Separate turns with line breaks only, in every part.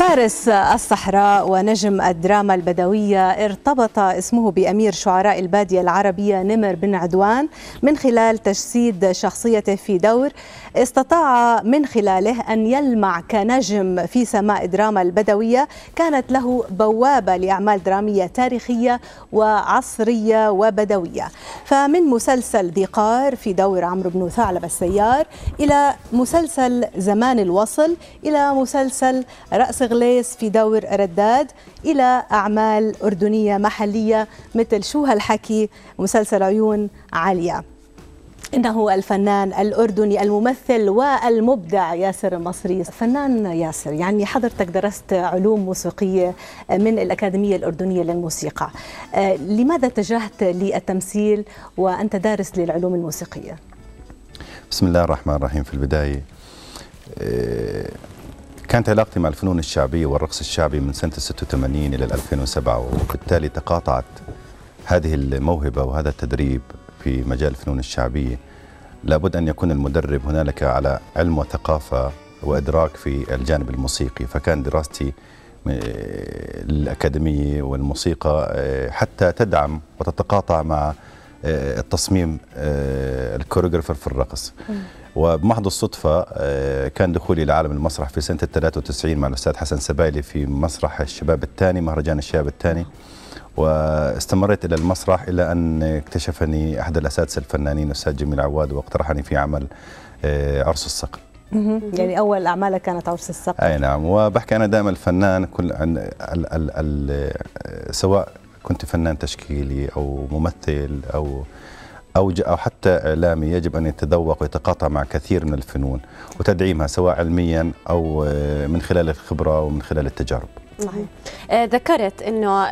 فارس الصحراء ونجم الدراما البدوية ارتبط اسمه بأمير شعراء البادية العربية نمر بن عدوان من خلال تجسيد شخصيته في دور. استطاع من خلاله أن يلمع كنجم في سماء دراما البدوية. كانت له بوابة لأعمال درامية تاريخية وعصرية وبدوية. فمن مسلسل ذقار في دور عمرو بن ثعلب السيار إلى مسلسل زمان الوصل إلى مسلسل رأس غليس في دور رداد إلى أعمال أردنية محلية مثل شو هالحكي مسلسل عيون عالية. إنه الفنان الأردني الممثل والمبدع ياسر المصري فنان ياسر يعني حضرتك درست علوم موسيقية من الأكاديمية الأردنية للموسيقى. آه، لماذا اتجهت للتمثيل وأنت دارس للعلوم الموسيقية؟
بسم الله الرحمن الرحيم في البداية. آه، كانت علاقتي مع الفنون الشعبية والرقص الشعبي من سنة 86 إلى 2007 وبالتالي تقاطعت هذه الموهبة وهذا التدريب في مجال الفنون الشعبية. لابد أن يكون المدرب هنالك على علم وثقافة وإدراك في الجانب الموسيقي فكان دراستي الأكاديمية والموسيقى آه، حتى تدعم وتتقاطع مع آه، التصميم آه، ال choreographer في الرقص. وبمحض الصدفة كان دخولي لعالم المسرح في سنة 93 مع الأستاذ حسن سبايلي في مسرح الشباب الثاني مهرجان الشباب الثاني. واستمريت إلى المسرح إلى أن اكتشفني أحد الأساتذة الفنانين الأستاذ جميل عواد واقترحني في عمل آه، عرس الصقر
يعني أول أعمالك كانت عرس الصقر
أي نعم. وبحكي أنا دائما الفنان كل عن ال ال ال سواء كنت فنان تشكيلي أو ممثل أو أو, أو حتى إعلامي يجب أن يتذوق ويتقاطع مع كثير من الفنون وتدعيمها سواء علميا أو آه، من خلال الخبرة ومن خلال التجارب.
صحيح. آه، ذكرت إنه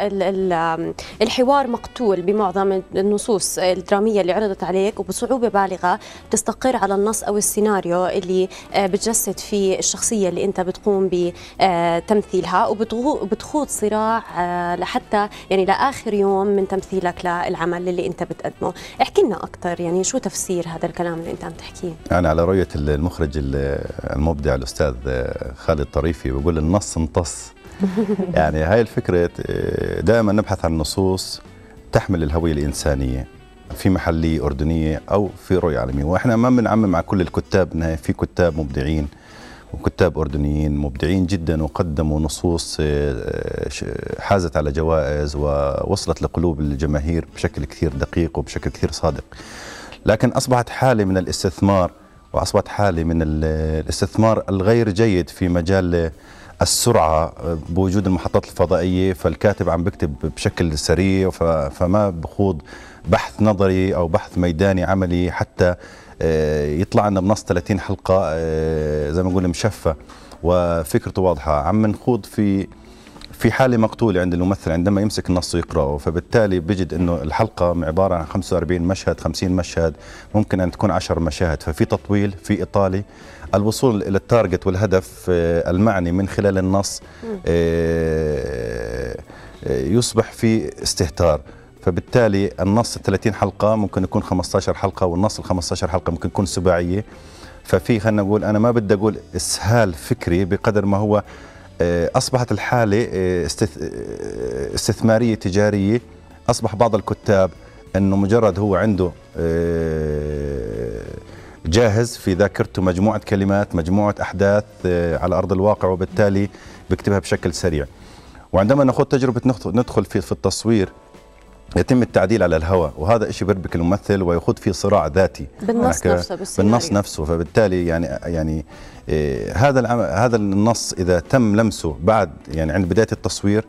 الحوار مقتول بمعظم النصوص الدرامية اللي عرضت عليك وبصعوبة بالغة تستقر على النص أو السيناريو اللي آه، بتجسد فيه الشخصية اللي أنت بتقوم بتمثيلها وبتخوض صراع آه، لحتى يعني لآخر يوم من تمثيلك للعمل اللي أنت بتقدمه. احكي لنا أكثر يعني شو تفسير هذا الكلام اللي أنت عم تحكيه؟
أنا على رؤية المخرج المبدع الأستاذ خالد طريفي بقول النص امتص يعني هاي الفكرة آه، دائما نبحث عن نصوص تحمل الهوية الإنسانية. في محلية أردنية أو في رؤية عالمية. وإحنا ما بنعمم مع كل الكتاب في كتاب مبدعين وكتاب أردنيين مبدعين جدا وقدموا نصوص آه، حازت على جوائز ووصلت لقلوب الجماهير بشكل كثير دقيق وبشكل كثير صادق. لكن أصبحت حالة من الاستثمار وأصبحت حالة من الاستثمار الغير جيد في مجال السرعة بوجود المحطات الفضائية فالكاتب عم بكتب بشكل سريع فما بخوض بحث نظري أو بحث ميداني عملي حتى آه، يطلع لنا بنص 30 حلقة آه، زي ما نقول مشفة وفكرته واضحة. عم نخوض في في حالة مقتولة عند الممثل عندما يمسك النص ويقرأه فبالتالي بيجد أنه الحلقة عبارة عن 45 مشهد 50 مشهد ممكن أن تكون 10 مشاهد. ففي تطويل في إطالة الوصول إلى التارجت والهدف آه، المعني من خلال النص آه، آه، يصبح في استهتار. فبالتالي النص 30 حلقة ممكن يكون 15 حلقة والنص ال 15 حلقة ممكن يكون سباعية ففي خلينا نقول أنا ما بدي أقول إسهال فكري بقدر ما هو أصبحت الحالة استثمارية تجارية. أصبح بعض الكتاب أنه مجرد هو عنده جاهز في ذاكرته مجموعة كلمات مجموعة أحداث آه، على أرض الواقع وبالتالي بكتبها بشكل سريع. وعندما ناخذ تجربة ندخل في التصوير يتم التعديل على الهواء وهذا شيء بيربك الممثل ويخوض فيه صراع ذاتي.
بالنص نفسه
بالنص نفسه. فبالتالي يعني يعني إيه هذا العمل هذا النص إذا تم لمسه بعد يعني عند بداية التصوير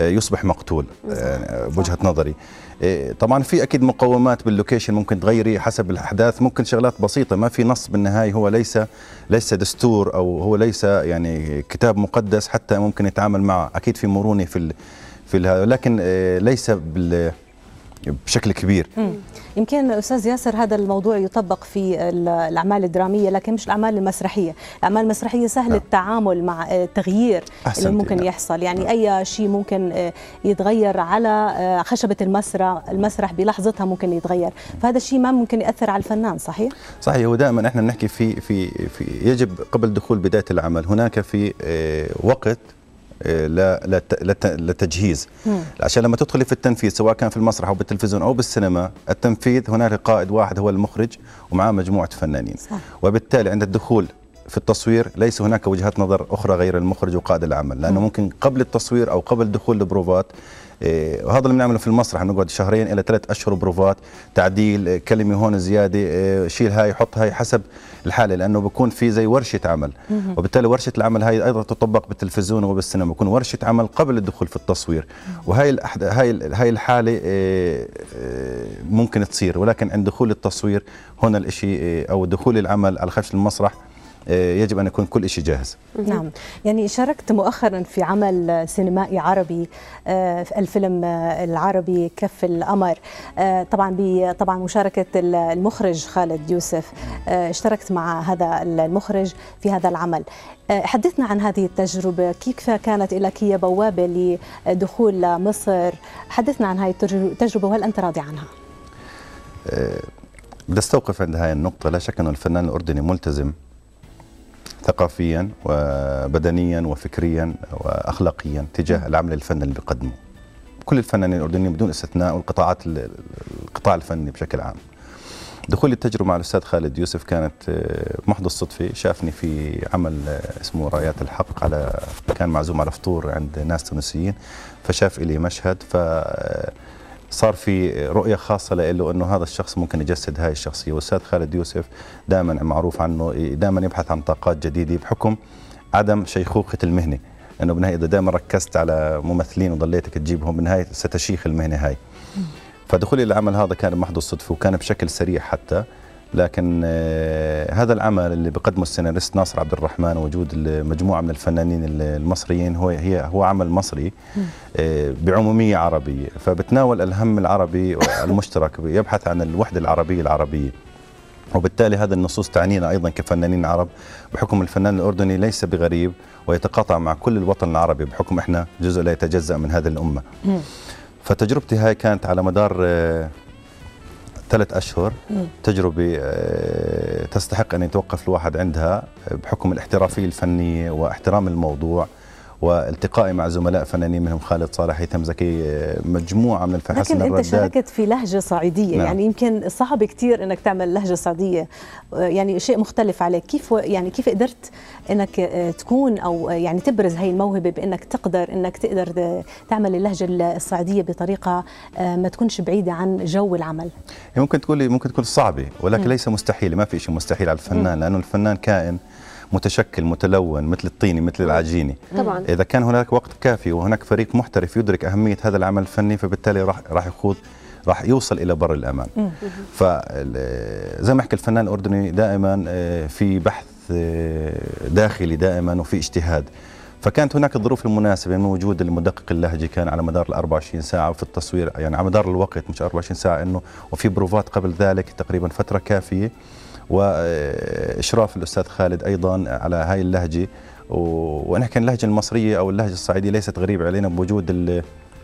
إيه يصبح مقتول يعني بوجهة نظري. إيه، طبعا في أكيد مقومات باللوكيشن ممكن تغيري حسب الأحداث. ممكن شغلات بسيطة ما في نص بالنهاية هو ليس ليس دستور أو هو ليس يعني كتاب مقدس حتى ممكن يتعامل معه أكيد في مرونة في في هذا لكن إيه، ليس بال بشكل كبير
يمكن أستاذ ياسر هذا الموضوع يطبق في الأعمال الدرامية لكن مش الأعمال المسرحية، الأعمال المسرحية سهل نعم. التعامل مع التغيير اللي ممكن نعم. يحصل، يعني نعم. أي شيء ممكن آه، يتغير على آه، خشبة المسرح، المسرح بلحظتها ممكن يتغير، فهذا الشيء ما ممكن يأثر على الفنان صحيح؟
صحيح هو دائما إحنا بنحكي في في في يجب قبل دخول بداية العمل هناك في آه، وقت لتجهيز عشان لما تدخلي في التنفيذ سواء كان في المسرح أو بالتلفزيون أو بالسينما التنفيذ هناك قائد واحد هو المخرج ومعاه مجموعة فنانين. صح. وبالتالي عند الدخول في التصوير ليس هناك وجهات نظر أخرى غير المخرج وقائد العمل لأنه ممكن قبل التصوير أو قبل دخول البروفات وهذا اللي بنعمله في المسرح نقعد شهرين إلى ثلاث أشهر بروفات تعديل إيه، كلمة هون زيادة إيه، شيل هاي حط هاي حسب الحالة لأنه بكون في زي ورشة عمل. وبالتالي ورشة العمل هاي أيضا تطبق بالتلفزيون وبالسينما بكون ورشة عمل قبل الدخول في التصوير. وهي هاي هاي الحالة ممكن تصير ولكن عند دخول التصوير هنا الشيء أو دخول العمل على خشب المسرح يجب أن يكون كل شيء جاهز.
نعم، يعني شاركت مؤخرا في عمل سينمائي عربي آه، في الفيلم آه، العربي كف القمر طبعا طبعا مشاركة المخرج خالد يوسف اشتركت مع هذا المخرج في هذا العمل. حدثنا عن هذه التجربة كيف كانت لك هي بوابة لدخول مصر حدثنا عن هذه التجربة وهل أنت راضي عنها؟
بدي استوقف عند هاي النقطة لا شك أنه الفنان الأردني ملتزم ثقافيا وبدنيا وفكريا واخلاقيا تجاه العمل الفني اللي بيقدمه كل الفنانين الأردنيين بدون استثناء والقطاعات القطاع الفني بشكل عام. دخولي التجربة مع الأستاذ خالد يوسف كانت آه، محض الصدفة. شافني في عمل آه، اسمه رايات الحق على كان معزوم على فطور عند ناس تونسيين فشاف لي مشهد. ف آه، صار في رؤية خاصة له إنه هذا الشخص ممكن يجسد هاي الشخصية. والأستاذ خالد يوسف دائما معروف عنه دائما يبحث عن طاقات جديدة بحكم عدم شيخوخة المهنة. إنه بالنهاية إذا دائما ركزت على ممثلين وضليتك تجيبهم بالنهاية ستشيخ المهنة هاي. فدخولي للعمل هذا كان محض الصدفة وكان بشكل سريع حتى. لكن آه، هذا العمل اللي بقدمه السيناريست ناصر عبد الرحمن وجود مجموعه من الفنانين المصريين هو هي هو عمل مصري آه، بعمومية عربية. فبتناول الهم العربي المشترك يبحث عن الوحدة العربية العربية. وبالتالي هذا النصوص تعنينا أيضا كفنانين عرب بحكم الفنان الأردني ليس بغريب ويتقاطع مع كل الوطن العربي بحكم إحنا جزء لا يتجزأ من هذه الأمة. فتجربتي هاي كانت على مدار آه، ثلاث أشهر تجربة آه، تستحق أن يتوقف الواحد عندها بحكم الاحترافية الفنية واحترام الموضوع. والتقائي مع زملاء فنانين منهم خالد صالح هيثم زكي آه، مجموعة من
الفنانين لكن أنت شاركت في لهجة صعيدية نعم. يعني يمكن صعب كثير إنك تعمل لهجة صعيدية آه، يعني شيء مختلف عليك كيف يعني كيف قدرت إنك آه، تكون أو يعني تبرز هي الموهبة بإنك تقدر إنك تقدر تعمل اللهجة الصعيدية بطريقة ما تكونش بعيدة عن جو العمل
ممكن تقولي ممكن تكون صعبة ولكن م. ليس مستحيل ما في شيء مستحيل على الفنان م. لأنه الفنان كائن متشكل متلون مثل الطيني مثل العجيني.
طبعا.
إذا كان هناك وقت كافي وهناك فريق محترف يدرك أهمية هذا العمل الفني فبالتالي راح راح يخوض راح يوصل إلى بر الأمان. فزي ما حكى الفنان الأردني دائما آه، في بحث آه، داخلي دائما وفي اجتهاد. فكانت هناك الظروف المناسبة من وجود المدقق اللهجي كان على مدار ال 24 ساعة وفي التصوير يعني على مدار الوقت مش 24 ساعة إنه وفي بروفات قبل ذلك تقريبا فترة كافية. وإشراف الأستاذ خالد أيضا على هاي اللهجة. ونحكي اللهجه المصرية أو اللهجة الصعيدية ليست غريبة علينا بوجود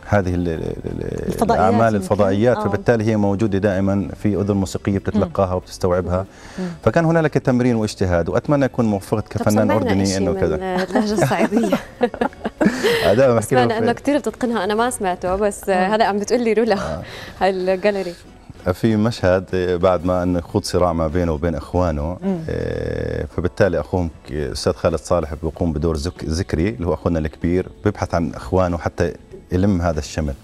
هذه الفضائيات الأعمال الفضائيات. آه. فبالتالي هي موجودة دائما في أذن موسيقية بتتلقاها وبتستوعبها. فكان هنالك تمرين واجتهاد وأتمنى أكون موفقت كفنان أردني
إنه كذا. اللهجة الصعيدية. هذا بحكي إنه كثير بتتقنها أنا ما سمعته بس هذا عم بتقول لي رولا آه. هاي الجاليري
في مشهد بعد ما انه يخوض صراع ما بينه وبين إخوانه آه، فبالتالي أخوهم الاستاذ خالد صالح بيقوم بدور ذكري اللي هو أخونا الكبير بيبحث عن إخوانه حتى يلم هذا الشمل.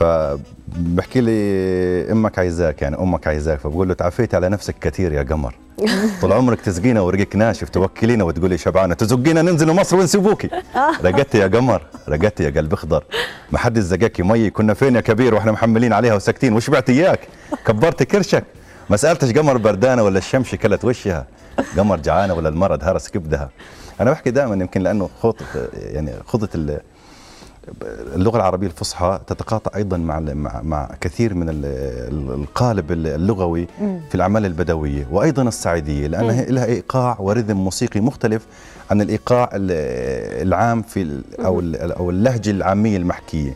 فبحكي لي أمك عايزاك يعني أمك عايزاك فبقول له تعافيتي على نفسك كثير يا قمر. طول عمرك تسقينا ورقك ناشف توكلينا وتقولي شبعانة تزقينا ننزل مصر ونسيبوكي. رقدتي يا قمر رقدتي يا قلب اخضر. ما حد زقاكي مي كنا فين يا كبير وإحنا محملين عليها وساكتين؟ وش بعت إياك؟ كبرت كرشك. ما سألتش قمر بردانة ولا الشمس كلت وشها. قمر جعانة ولا المرض هرس كبدها. أنا بحكي دائما يمكن لأنه خطط يعني خطط اللغة العربية الفصحى تتقاطع أيضا مع مع, مع كثير من القالب اللغوي في الأعمال البدوية وأيضا الصعيديه لانها لها إيقاع ورذم موسيقي مختلف عن الإيقاع العام في أو أو اللهجة العامية المحكية.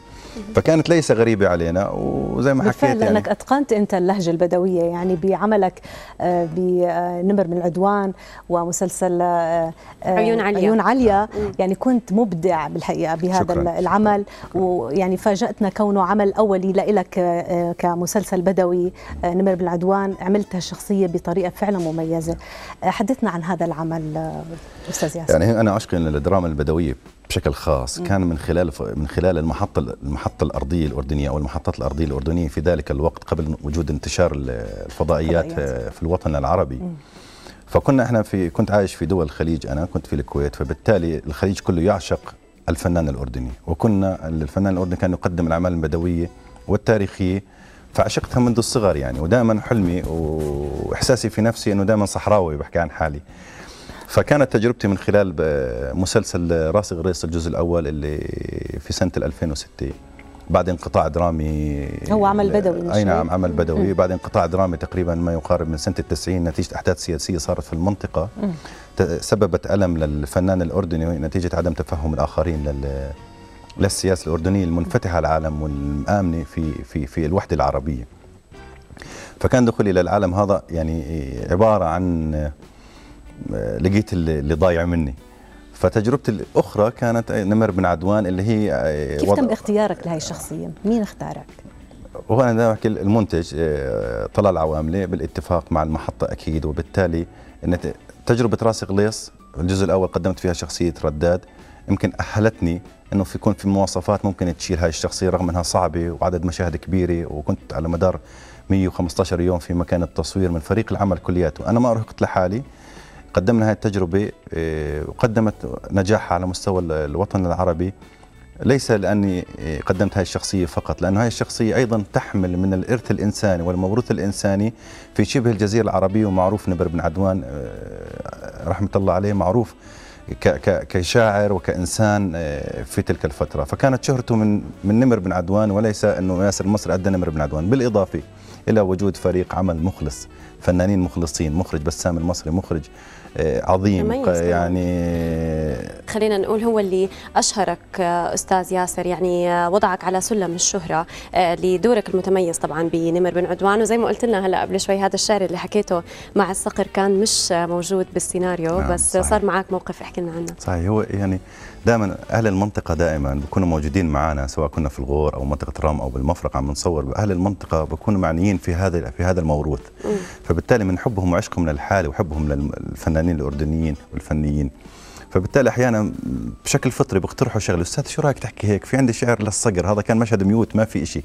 فكانت ليس غريبة علينا وزي ما حكيت
يعني. لأنك أتقنت أنت اللهجة البدوية يعني بعملك آه، بنمر من العدوان ومسلسل آه،
آه، عيون عليا
عيون عليا يعني كنت مبدع بالحقيقة بهذا
شكراً.
العمل ويعني فاجأتنا كونه عمل أولي لك كمسلسل بدوي نمر من العدوان. عملت هالشخصيه بطريقة فعلا مميزة. حدثنا عن هذا العمل أستاذ ياسر.
يعني أنا اشقي الدراما البدوية بشكل خاص. كان من خلال من خلال المحطة المحطة الأرضية الأردنية أو المحطات الأرضية الأردنية في ذلك الوقت قبل وجود انتشار الفضائيات في الوطن العربي. فكنا إحنا في كنت عايش في دول الخليج أنا كنت في الكويت فبالتالي الخليج كله يعشق الفنان الأردني. وكنا الفنان الأردني كان يقدم الأعمال البدوية والتاريخية فعشقتها منذ الصغر يعني. ودائما حلمي وإحساسي في نفسي إنه دائما صحراوي بحكي عن حالي. فكانت تجربتي من خلال مسلسل راس غريس الجزء الأول اللي في سنة 2006 بعد انقطاع درامي.
هو عمل بدوي
أي نعم عمل بدوي. بعد انقطاع درامي تقريبا ما يقارب من سنة التسعين نتيجة أحداث سياسية صارت في المنطقة. سببت ألم للفنان الأردني نتيجة عدم تفهم الآخرين لل للسياسة الأردنية المنفتحة على العالم والآمنة في في في الوحدة العربية. فكان دخولي للعالم هذا يعني عبارة عن لقيت اللي ضايع مني. فتجربتي الأخرى كانت نمر بن عدوان اللي هي
آه، كيف تم اختيارك لهي الشخصية؟ مين اختارك؟
وهو أنا دائما أحكي المنتج آه، طلال عواملي بالاتفاق مع المحطة أكيد وبالتالي إن تجربة راس غليص الجزء الأول قدمت فيها شخصية رداد يمكن أهلتني إنه في يكون في مواصفات ممكن تشيل هاي الشخصية رغم إنها صعبة وعدد مشاهد كبيرة وكنت على مدار 115 يوم في مكان التصوير من فريق العمل كلياته. أنا ما ارهقت لحالي قدمنا هذه التجربة آه، وقدمت نجاحها على مستوى الوطن العربي. ليس لأني آه، قدمت هذه الشخصية فقط لأن هذه الشخصية أيضا تحمل من الإرث الإنساني والموروث الإنساني في شبه الجزيرة العربية ومعروف نبر بن عدوان آه، رحمة الله عليه معروف كشاعر وكإنسان في تلك الفترة. فكانت شهرته من من نمر بن عدوان وليس أنه ياسر المصري أدى نمر بن عدوان. بالإضافة إلى وجود فريق عمل مخلص فنانين مخلصين مخرج بسام المصري مخرج عظيم يعني
خلينا نقول هو اللي أشهرك آه، أستاذ ياسر. يعني آه، وضعك على سلم الشهرة لدورك المتميز طبعا بنمر بن عدوان. وزي ما قلت لنا هلا قبل شوي هذا الشعر اللي حكيته مع الصقر كان مش موجود بالسيناريو نعم بس صحيح. صار معك موقف احكي لنا عنه.
صحيح. هو يعني دائما أهل المنطقة دائما بيكونوا موجودين معنا سواء كنا في الغور أو منطقة رام أو بالمفرق عم نصور. أهل المنطقة بيكونوا معنيين في هذا في هذا الموروث. فبالتالي من حبهم وعشقهم للحالة وحبهم للفنانين الأردنيين والفنيين. فبالتالي أحيانا بشكل فطري بيقترحوا شغله أستاذ شو رأيك تحكي هيك؟ في عندي شعر للصقر هذا كان مشهد ميوت ما في شيء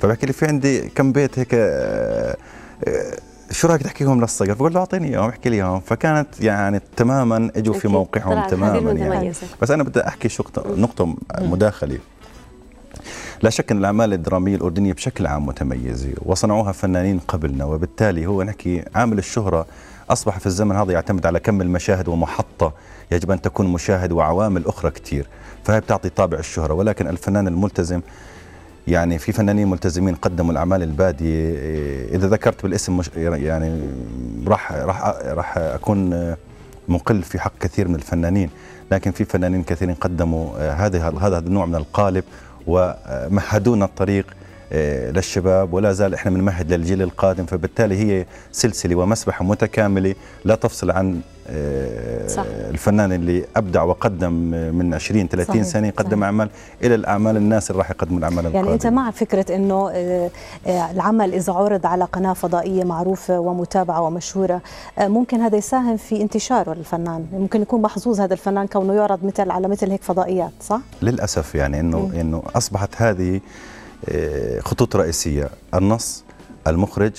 فبحكي لي في عندي كم بيت هيك آه، آه، شو رأيك تحكيهم للصقر؟ بقول له أعطيني إياهم احكي لي إياهم. فكانت يعني تماما أجوا في موقعهم تماما يعني. بس أنا بدي أحكي شو نقطة مداخله لا شك إن الأعمال الدرامية الأردنية بشكل عام متميزة وصنعوها فنانين قبلنا وبالتالي هو نحكي عامل الشهرة أصبح في الزمن هذا يعتمد على كم المشاهد ومحطة يجب أن تكون مشاهد وعوامل أخرى كثير فهي بتعطي طابع الشهرة ولكن الفنان الملتزم يعني في فنانين ملتزمين قدموا الأعمال البادية. إذا ذكرت بالاسم مش يعني راح راح راح أكون مقل في حق كثير من الفنانين. لكن في فنانين كثيرين قدموا هذه هذا النوع من القالب ومهدونا الطريق آه، للشباب ولا زال إحنا بنمهد للجيل القادم فبالتالي هي سلسلة ومسبحة متكاملة لا تفصل عن آه، صح. الفنان اللي أبدع وقدم من 20 30 صحيح. سنة قدم صحيح. أعمال إلى الأعمال الناس اللي راح يقدموا الأعمال
يعني القادمة. انت مع فكرة إنه آه، العمل إذا عرض على قناة فضائية معروفة ومتابعة ومشهورة ممكن هذا يساهم في انتشاره للفنان ممكن يكون محظوظ هذا الفنان كونه يعرض مثل على مثل هيك فضائيات صح
للأسف يعني إنه إنه أصبحت هذه آه، خطوط رئيسية النص المخرج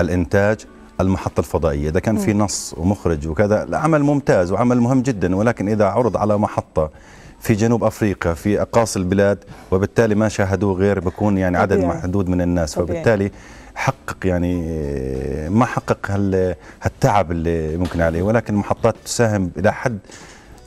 الإنتاج المحطة الفضائية. إذا كان في نص ومخرج وكذا عمل ممتاز وعمل مهم جدا. ولكن إذا عرض على محطة في جنوب أفريقيا في أقاصي البلاد وبالتالي ما شاهدوه غير بكون يعني عدد محدود من الناس. فبالتالي حقق يعني ما حقق هالتعب اللي ممكن عليه. ولكن المحطات تساهم إلى حد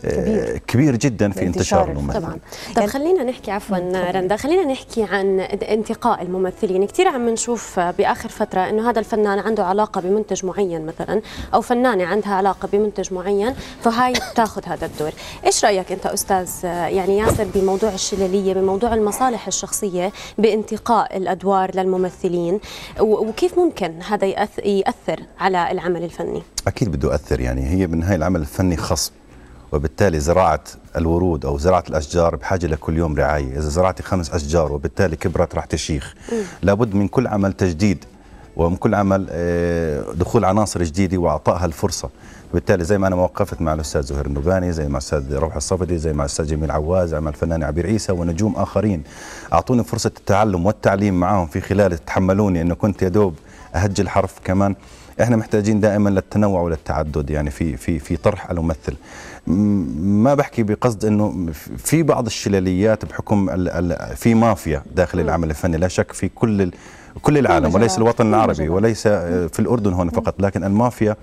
كبير.
كبير جدا في
انتشار
انتشار الممثل
طبعا. طب خلينا نحكي عفوا رندا خلينا نحكي عن انتقاء الممثلين. كثير عم نشوف بآخر فترة إنه هذا الفنان عنده علاقة بمنتج معين مثلا أو فنانة عندها علاقة بمنتج معين فهاي بتاخذ هذا الدور. إيش رأيك أنت أستاذ يعني ياسر بموضوع الشلالية بموضوع المصالح الشخصية بانتقاء الأدوار للممثلين؟ وكيف ممكن هذا يأثر على العمل الفني؟
أكيد بده ياثر يعني هي بالنهايه العمل الفني خصب وبالتالي زراعة الورود أو زراعة الأشجار بحاجة لكل يوم رعاية. إذا زرعتي خمس أشجار وبالتالي كبرت راح تشيخ. لابد من كل عمل تجديد ومن كل عمل آه، دخول عناصر جديدة وإعطائها الفرصة. بالتالي زي ما أنا وقفت مع الأستاذ زهير النباني زي مع الأستاذ روح الصفدي زي مع الأستاذ جميل عواز زي مع الفنان عبير عيسى ونجوم آخرين. أعطوني فرصة التعلم والتعليم معهم في خلال تحملوني أنه كنت يدوب أهج الحرف كمان. إحنا محتاجين دائما للتنوع وللتعدد يعني في في في طرح الممثل. ما بحكي بقصد إنه في بعض الشلاليات بحكم ال ال في مافيا داخل العمل الفني لا شك في كل كل العالم وليس الوطن العربي وليس في الأردن هون فقط لكن المافيا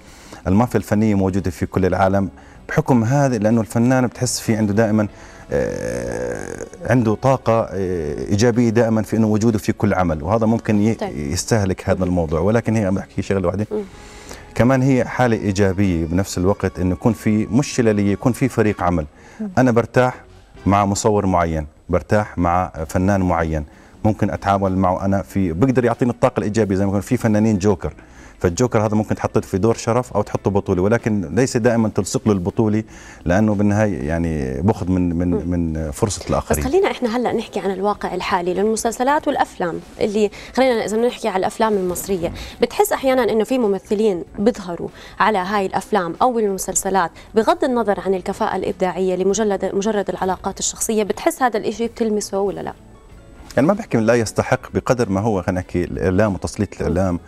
المافيا الفنية موجودة في كل العالم بحكم هذا لأنه الفنان بتحس في عنده دائما آه، عنده طاقة آه، إيجابية دائما في أنه وجوده في كل عمل وهذا ممكن طيب. يستهلك هذا الموضوع. ولكن هي بحكي شغلة واحدة. كمان هي حالة إيجابية بنفس الوقت أنه يكون في مش شلالية يكون في فريق عمل. أنا برتاح مع مصور معين برتاح مع فنان معين. ممكن أتعامل معه أنا في بقدر يعطيني الطاقة الإيجابية زي ما يكون في فنانين جوكر. فالجوكر هذا ممكن تحطه في دور شرف أو تحطه بطولي ولكن ليس دائما تلصق له البطولي لأنه بالنهاية يعني باخذ من من من فرصة الآخرين.
بس خلينا إحنا هلأ نحكي عن الواقع الحالي للمسلسلات والأفلام اللي خلينا إذا نحكي على الأفلام المصرية. بتحس أحيانا إنه في ممثلين بيظهروا على هاي الأفلام أو المسلسلات بغض النظر عن الكفاءة الإبداعية لمجرد مجرد العلاقات الشخصية بتحس هذا الشيء بتلمسه ولا لا؟
يعني ما بحكي لا يستحق بقدر ما هو خلينا نحكي الإعلام وتسليط الإعلام.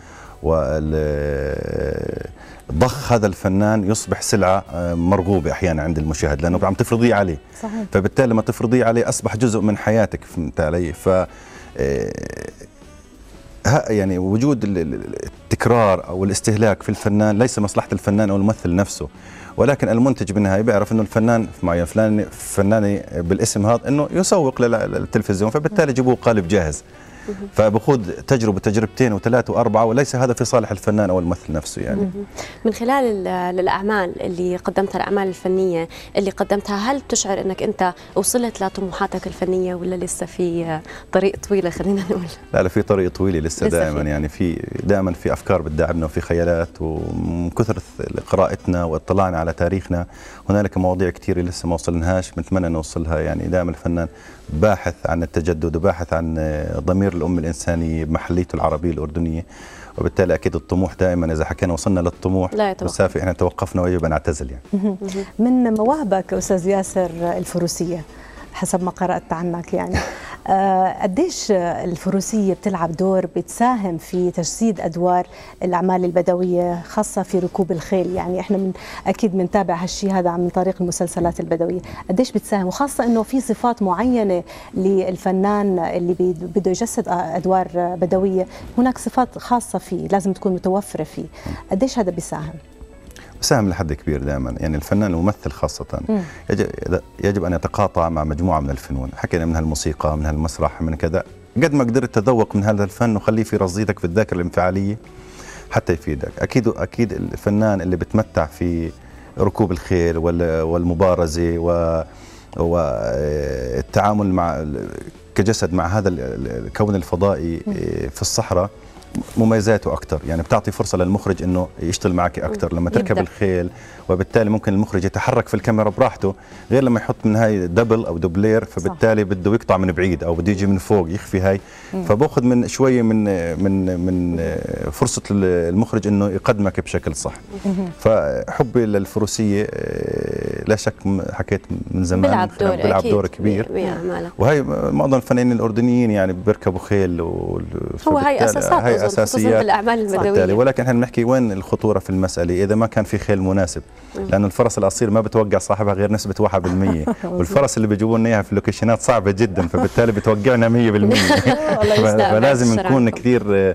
ضخ هذا الفنان يصبح سلعة آه، مرغوبة أحيانا عند المشاهد لأنه عم تفرضيه عليه. صحيح. فبالتالي لما تفرضيه عليه أصبح جزء من حياتك فهمت علي؟ ف آه، يعني وجود التكرار أو الاستهلاك في الفنان ليس مصلحة الفنان أو الممثل نفسه. ولكن المنتج بالنهاية بيعرف إنه الفنان معين فلان فناني بالاسم هذا إنه يسوق للتلفزيون فبالتالي جيبوه قالب جاهز. فبخوض تجربة تجربتين وثلاث وأربعة وليس هذا في صالح الفنان أو الممثل نفسه يعني.
من خلال الاعمال اللي قدمتها الأعمال الفنية اللي قدمتها هل تشعر إنك أنت وصلت لطموحاتك الفنية ولا لسه في طريق طويلة؟ خلينا نقول.
لا لا في طريق طويل لسه, لسه دائما في. يعني. في دائما في أفكار بتدعمنا وفي خيالات ومن كثرة قراءتنا واطلاعنا على تاريخنا هنالك مواضيع كثيره لسه ما وصلناهاش. بنتمنى نوصلها يعني دائما الفنان باحث عن التجدد وباحث عن ضمير الأم الإنسانية بمحليته العربية الأردنية وبالتالي أكيد الطموح دائما إذا حكينا وصلنا للطموح لا يتوقف. إحنا توقفنا ويجب أن نعتزل يعني.
من مواهبك أستاذ ياسر الفروسية حسب ما قرأت عنك يعني. آه، قديش الفروسية بتلعب دور بتساهم في تجسيد أدوار الأعمال البدوية خاصة في ركوب الخيل؟ يعني إحنا من أكيد بنتابع هالشيء هذا من طريق المسلسلات البدوية. قديش بتساهم؟ وخاصة أنه في صفات معينة للفنان اللي بده يجسد أدوار بدوية هناك صفات خاصة فيه لازم تكون متوفرة فيه. قديش هذا بيساهم؟
ساهم لحد كبير دائما. يعني الفنان الممثل خاصة. يجب, يجب أن يتقاطع مع مجموعة من الفنون. حكينا من الموسيقى من المسرح من كذا. قد ما قدرت تذوق من هذا الفن وخليه في رصيدك في الذاكرة الانفعالية حتى يفيدك. أكيد أكيد الفنان اللي بتمتع في ركوب الخيل والمبارزة و والتعامل مع كجسد مع هذا الكون الفضائي في الصحراء مميزاته أكثر يعني بتعطي فرصة للمخرج إنه يشتغل معك أكثر لما تركب يبدأ. الخيل وبالتالي ممكن المخرج يتحرك في الكاميرا براحته غير لما يحط من هاي double أو دوبلير فبالتالي صح. بده يقطع من بعيد أو بده يجي من فوق يخفي هاي. فبأخذ من شوية من من من فرصة المخرج إنه يقدمك بشكل صح. فحبي للفروسية آه، لا شك حكيت من زمان
بيلعب دور
بيلعب دور كبير. وهي معظم الفنانين الأردنيين يعني بيركبوا خيل
هو هاي اساسات هاي اساسيات
بالأعمال
المدويه
ولكن إحنا بنحكي وين الخطورة في المسألة إذا ما كان في خيل مناسب. لأنه الفرس الاصيل ما بتوقع صاحبها غير نسبة 1% والفرس اللي بيجيبوا لنا إياها في اللوكيشنات صعبة جدا فبالتالي بتوقعنا 100% فلازم نكون كثير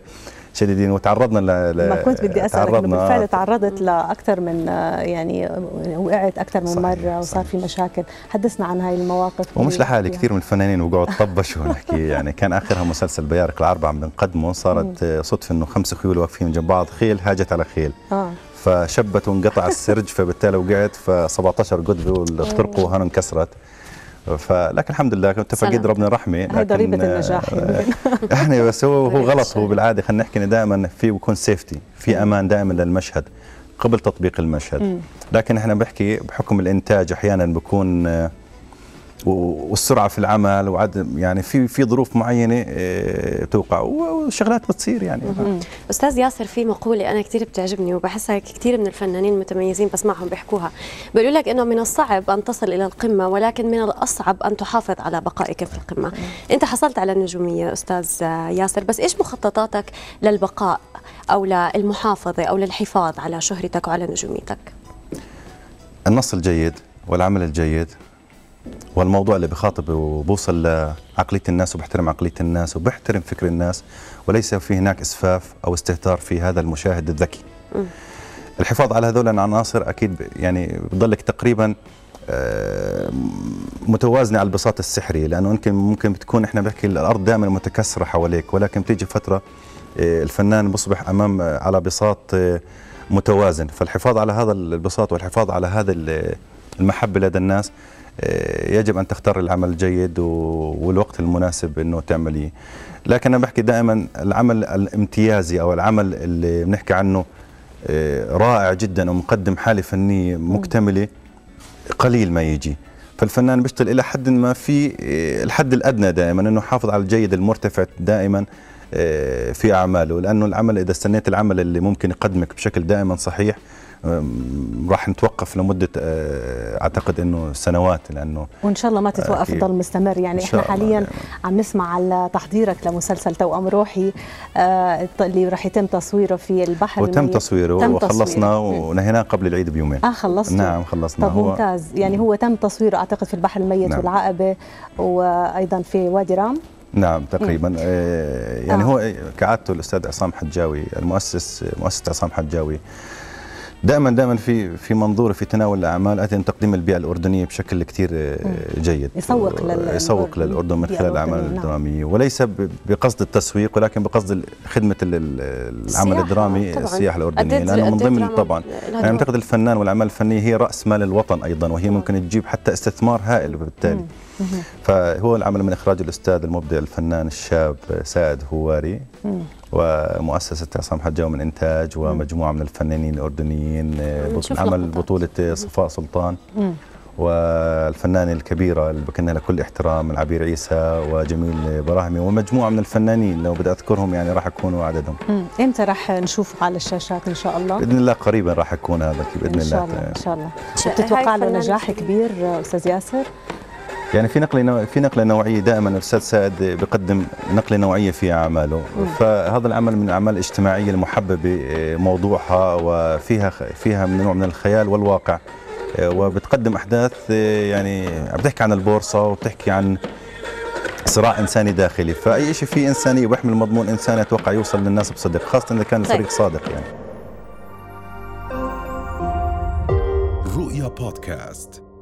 شديدين وتعرضنا ل...
ما كنت بدي أسألك إنه بالفعل تعرضت لأكثر من يعني وقعت أكثر من صحيح مرة وصار في مشاكل. حدثنا عن هاي المواقف
ومش لحالي كثير من الفنانين وقعوا طبشوا نحكي يعني. كان آخرها مسلسل بيارق العربة عم بنقدمه صارت صدفة إنه خمس خيول واقفين جنب بعض خيل هاجت على خيل. آه. فشبت وانقطع السرج فبالتالي وقعت ف 17 قدبه واخترقوا وهنا انكسرت. فلكن الحمد لله كنت فقد ربنا رحمه
هاي ضريبة النجاح.
يعني بس هو هو غلط هو بالعادة خلينا نحكي دائما في بكون سيفتي في أمان دائما للمشهد قبل تطبيق المشهد. لكن إحنا بحكي بحكم الإنتاج أحيانا بكون والسرعة في العمل وعدم يعني في في ظروف معينة آه، توقع. وشغلات بتصير يعني.
أستاذ ياسر في مقولة أنا كثير بتعجبني وبحسها كثير من الفنانين المتميزين بسمعهم بيحكوها. بيقولوا لك إنه من الصعب أن تصل إلى القمة ولكن من الأصعب أن تحافظ على بقائك في القمة. أنت حصلت على النجومية أستاذ ياسر بس إيش مخططاتك للبقاء أو للمحافظة أو للحفاظ على شهرتك وعلى نجوميتك؟
النص الجيد والعمل الجيد والموضوع اللي بخاطب وبوصل لعقلية الناس وبحترم عقلية الناس وبحترم فكر الناس وليس في هناك إسفاف أو استهتار في هذا المشاهد الذكي. الحفاظ على هذول العناصر أكيد يعني بضلك تقريبا آه، متوازنة على البساط السحري لأنه يمكن ممكن بتكون إحنا بحكي الأرض دائما متكسرة حواليك ولكن بتيجي فترة آه، الفنان بصبح أمام آه، على بساط متوازن فالحفاظ على هذا البساط والحفاظ على هذا المحبة لدى الناس يجب أن تختار العمل الجيد والوقت المناسب إنه تعمليه. لكن أنا بحكي دائما العمل الامتيازي أو العمل اللي بنحكي عنه آه، رائع جدا ومقدم حالة فنية مكتملة قليل ما يجي. فالفنان بيشتغل إلى حد ما في آه، الحد الأدنى دائما إنه يحافظ على الجيد المرتفع دائما في أعماله. لأنه العمل إذا استنيت العمل اللي ممكن يقدمك بشكل دائما صحيح راح نتوقف لمدة آه، أعتقد إنه سنوات لأنه
وإن شاء الله ما تتوقف تضل مستمر. يعني إحنا حاليا يعني. عم نسمع على تحضيرك لمسلسل توأم روحي آه اللي راح يتم تصويره في البحر
وتم. تصويره تم وخلصنا ونهيناه قبل العيد بيومين.
آه خلصنا
نعم خلصنا
طب ممتاز. يعني هو تم تصويره أعتقد في البحر الميت نعم. والعقبة وأيضا في وادي رام.
نعم تقريبا. آه يعني آه. هو كعادته الأستاذ عصام حجاوي المؤسس مؤسس عصام حجاوي دائما دائما في في منظور في تناول الأعمال أن تقديم البيئة الأردنية بشكل كثير آه، جيد.
يسوق لل
يسوق للأردن من خلال الأعمال نعم. الدرامية. وليس بقصد التسويق ولكن بقصد خدمة العمل الدرامي السياحة الأردنية. لأنه من ضمن طبعا. يعني أعتقد الفنان والاعمال الفنيه هي رأس مال الوطن أيضا وهي ممكن تجيب حتى استثمار هائل بالتالي. فهو العمل من إخراج الأستاذ المبدع الفنان الشاب سائد هواري. ومؤسسة عصام حجاوي من إنتاج ومجموعة من الفنانين الأردنيين عمل بطولة صفاء سلطان. والفنانة الكبيرة اللي بكنا لها كل احترام العبير عيسى وجميل براهمي ومجموعة من الفنانين. لو بدي أذكرهم يعني راح يكونوا عددهم.
إمتى راح نشوفه على الشاشات إن شاء الله؟
بإذن الله قريبا راح يكون هذا بإذن
إن شاء الله الله. إن شاء الله بتتوقع له نجاح كبير أستاذ ياسر؟
يعني في نقله نوع في نقلة نوعية دائما الأستاذ سائد بيقدم نقلة نوعية في أعماله. فهذا العمل من الأعمال الاجتماعية المحببة آه، موضوعها وفيها فيها من نوع من الخيال والواقع. آه، وبتقدم أحداث آه، يعني بتحكي عن البورصة وبتحكي عن صراع إنساني داخلي. فأي شيء فيه انسانيه وبيحمل مضمون إنساني أتوقع يوصل للناس بصدق خاصة إذا كان الفريق طيب. صادق يعني.
رؤيا بودكاست.